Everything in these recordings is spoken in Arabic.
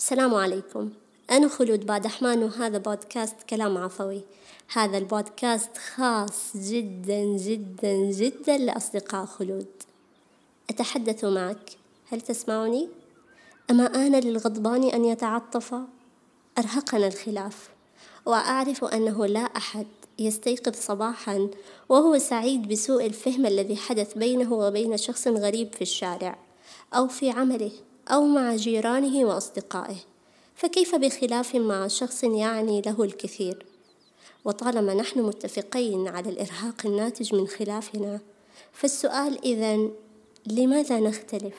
السلام عليكم. أنا خلود بادحمان وهذا بودكاست كلام عفوي. هذا البودكاست خاص جدا جدا جدا لأصدقاء خلود. أتحدث معك. هل تسمعني؟ أما آن للغضبان أن يتعطف؟ أرهقنا الخلاف. وأعرف أنه لا أحد يستيقظ صباحا وهو سعيد بسوء الفهم الذي حدث بينه وبين شخص غريب في الشارع أو في عمله. أو مع جيرانه وأصدقائه فكيف بخلاف مع شخص يعني له الكثير وطالما نحن متفقين على الإرهاق الناتج من خلافنا فالسؤال إذا لماذا نختلف؟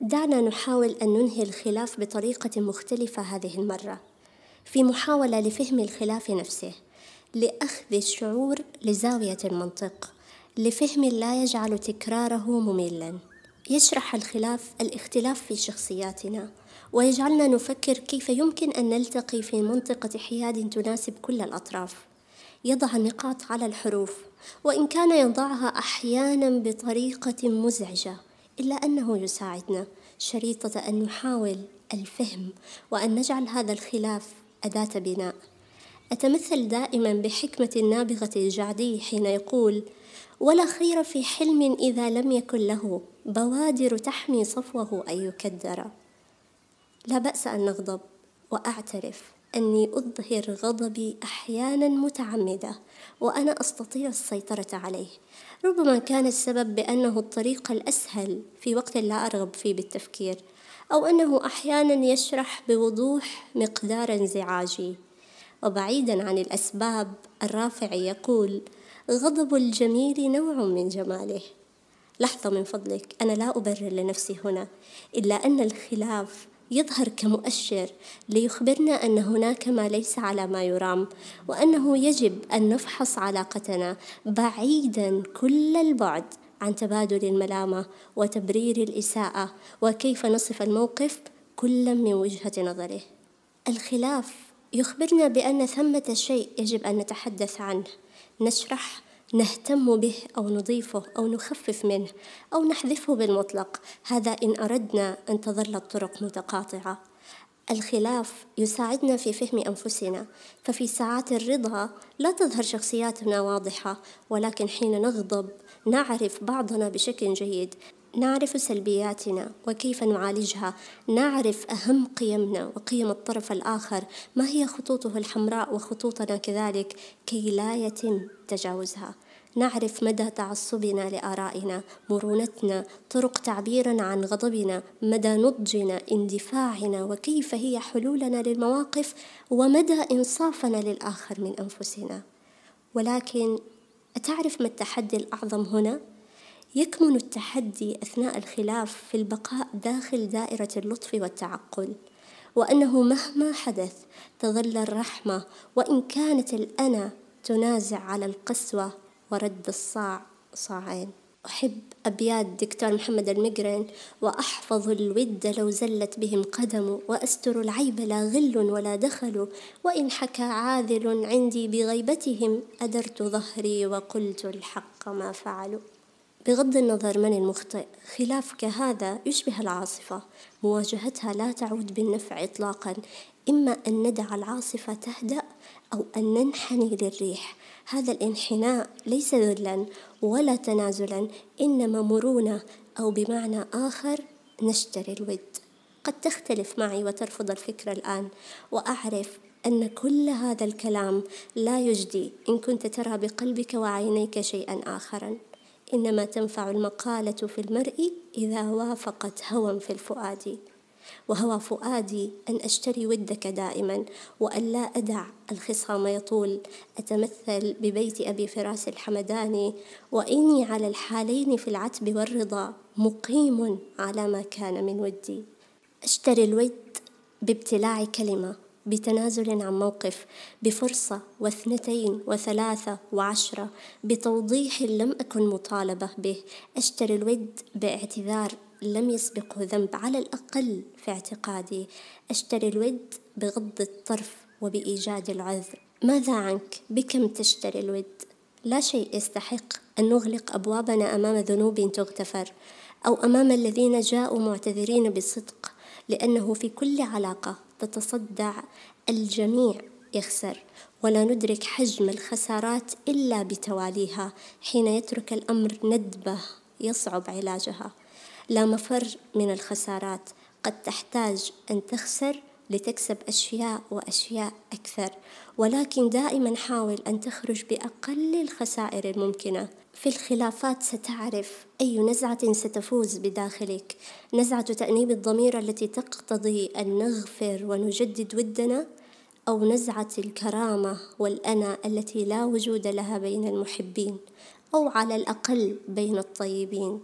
دعنا نحاول أن ننهي الخلاف بطريقة مختلفة هذه المرة في محاولة لفهم الخلاف نفسه لأخذ الشعور لزاوية المنطق لفهم لا يجعل تكراره مملا يشرح الخلاف الاختلاف في شخصياتنا ويجعلنا نفكر كيف يمكن أن نلتقي في منطقة حياد تناسب كل الأطراف. يضع النقاط على الحروف وإن كان يضعها أحيانا بطريقة مزعجة إلا أنه يساعدنا شريطة أن نحاول الفهم وأن نجعل هذا الخلاف أداة بناء. أتمثل دائما بحكمة النابغة الجعدي حين يقول ولا خير في حلم إذا لم يكن له. بوادر تحمي صفوه أن يكدر. لا بأس أن نغضب وأعترف. أني أظهر غضبي أحيانا متعمدة وأنا أستطيع السيطرة عليه. ربما كان السبب بأنه الطريق الأسهل في وقت لا أرغب فيه بالتفكير أو أنه أحيانا يشرح بوضوح مقدار انزعاجي. وبعيدا عن الأسباب الرافعي يقول غضب الجميل نوع من جماله. لحظة من فضلك أنا لا أبرر لنفسي هنا إلا أن الخلاف يظهر كمؤشر ليخبرنا أن هناك ما ليس على ما يرام وأنه يجب أن نفحص علاقتنا بعيدا كل البعد عن تبادل الملامة وتبرير الإساءة وكيف نصف الموقف كل من وجهة نظره. الخلاف يخبرنا بأن ثمة شيء يجب أن نتحدث عنه نشرح نهتم به أو نضيفه أو نخفف منه أو نحذفه بالمطلق. هذا إن أردنا أن تظل الطرق متقاطعة. الخلاف يساعدنا في فهم أنفسنا ففي ساعات الرضا لا تظهر شخصياتنا واضحة ولكن حين نغضب نعرف بعضنا بشكل جيد. نعرف سلبياتنا وكيف نعالجها. نعرف أهم قيمنا وقيم الطرف الآخر. ما هي خطوطه الحمراء وخطوطنا كذلك؟ كي لا يتم تجاوزها. نعرف مدى تعصبنا لآرائنا مرونتنا طرق تعبيرنا عن غضبنا مدى نضجنا اندفاعنا وكيف هي حلولنا للمواقف ومدى إنصافنا للآخر من أنفسنا. ولكن أتعرف ما التحدي الأعظم هنا؟ يكمن التحدي أثناء الخلاف في البقاء داخل دائرة اللطف والتعقل وأنه مهما حدث تظل الرحمة وإن كانت الأنا تنازع على القسوة ورد الصاع صاعين. أحب أبيات دكتور محمد المقرن وأحفظ الود لو زلت بهم قدم وأستر العيب لا غل ولا دخل وإن حكى عاذل عندي بغيبتهم أدرت ظهري وقلت الحق ما فعلوا. بغض النظر من المخطئ خلاف كهذا يشبه العاصفة. مواجهتها لا تعود بالنفع إطلاقا. إما أن ندع العاصفة تهدأ أو أن ننحني للريح. هذا الانحناء ليس ذلا ولا تنازلا إنما مرونة أو بمعنى آخر نشتري الود. قد تختلف معي وترفض الفكرة الآن وأعرف أن كل هذا الكلام لا يجدي إن كنت ترى بقلبك وعينيك شيئا آخرا. إنما تنفع المقالة في المرء إذا وافقت هوى في الفؤاد. وهوى فؤادي أن أشتري ودك دائما وأن لا أدع الخصام يطول. أتمثل ببيت أبي فراس الحمداني وإني على الحالين في العتب والرضا مقيم على ما كان من ودي. أشتري الود بابتلاع كلمة. بتنازل عن موقف بفرصة واثنتين وثلاثة وعشرة بتوضيح لم أكن مطالبة به. أشتري الود باعتذار لم يسبقه ذنب على الأقل في اعتقادي. أشتري الود بغض الطرف وبإيجاد العذر. ماذا عنك؟ بكم تشتري الود؟ لا شيء يستحق أن نغلق أبوابنا أمام ذنوب تغتفر أو أمام الذين جاءوا معتذرين بصدق لأنه في كل علاقة تتصدع الجميع يخسر ولا ندرك حجم الخسارات إلا بتواليها حين يترك الأمر ندبة يصعب علاجها. لا مفر من الخسارات قد تحتاج أن تخسر لتكسب أشياء وأشياء أكثر. ولكن دائما حاول أن تخرج بأقل الخسائر الممكنة. في الخلافات ستعرف أي نزعة ستفوز بداخلك. نزعة تأنيب الضمير التي تقتضي أن نغفر ونجدد ودنا أو نزعة الكرامة والأنا التي لا وجود لها بين المحبين أو على الأقل بين الطيبين.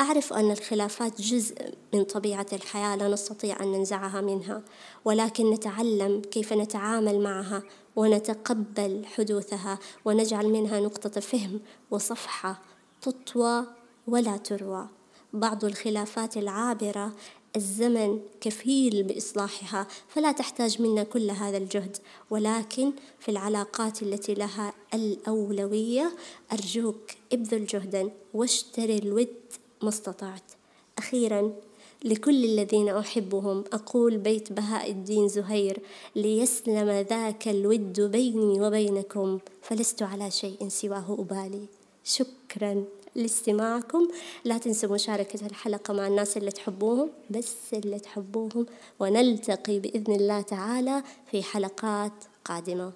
أعرف أن الخلافات جزء من طبيعة الحياة لا نستطيع أن ننزعها منها ولكن نتعلم كيف نتعامل معها ونتقبل حدوثها ونجعل منها نقطة فهم وصفحة تطوى ولا تروى. بعض الخلافات العابرة الزمن كفيل بإصلاحها فلا تحتاج منا كل هذا الجهد ولكن في العلاقات التي لها الأولوية أرجوك ابذل جهدا واشتري الود ما استطعت. أخيرا لكل الذين أحبهم أقول بيت بهاء الدين زهير ليسلم ذاك الود بيني وبينكم فلست على شيء سواه أبالي. شكرا لاستماعكم. لا تنسوا مشاركة الحلقة مع الناس اللي تحبوهم بس اللي تحبوهم ونلتقي بإذن الله تعالى في حلقات قادمة.